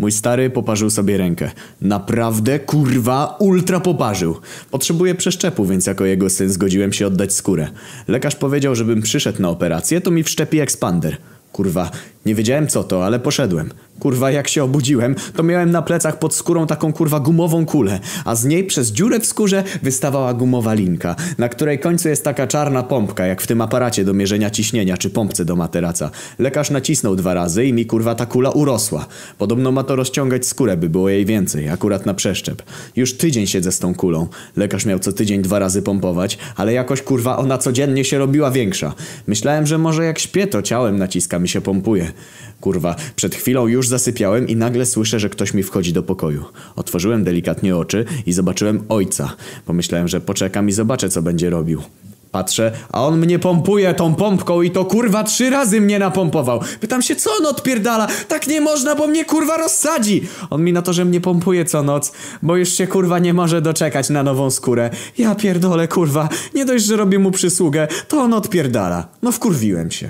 Mój stary poparzył sobie rękę. Naprawdę, kurwa, ultra poparzył. Potrzebuję przeszczepu, więc jako jego syn zgodziłem się oddać skórę. Lekarz powiedział, żebym przyszedł na operację, to mi wszczepi ekspander. Kurwa, nie wiedziałem co to, ale poszedłem. Kurwa, jak się obudziłem, to miałem na plecach pod skórą taką kurwa gumową kulę, a z niej przez dziurę w skórze wystawała gumowa linka, na której końcu jest taka czarna pompka, jak w tym aparacie do mierzenia ciśnienia czy pompce do materaca. Lekarz nacisnął dwa razy i mi kurwa ta kula urosła. Podobno ma to rozciągać skórę, by było jej więcej, akurat na przeszczep. Już tydzień siedzę z tą kulą. Lekarz miał co tydzień dwa razy pompować, ale jakoś kurwa ona codziennie się robiła większa. Myślałem, że może jak śpię, to ciałem naciska mi się pompuje. Kurwa, przed chwilą już zasypiałem i nagle słyszę, że ktoś mi wchodzi do pokoju. Otworzyłem delikatnie oczy i zobaczyłem ojca. Pomyślałem, że poczekam i zobaczę, co będzie robił. Patrzę, a on mnie pompuje tą pompką i to kurwa trzy razy mnie napompował. Pytam się, co on odpierdala? Tak nie można, bo mnie kurwa rozsadzi. On mi na to, że mnie pompuje co noc, bo już się kurwa nie może doczekać na nową skórę. Ja pierdolę kurwa, nie dość, że robię mu przysługę, to on odpierdala. No wkurwiłem się.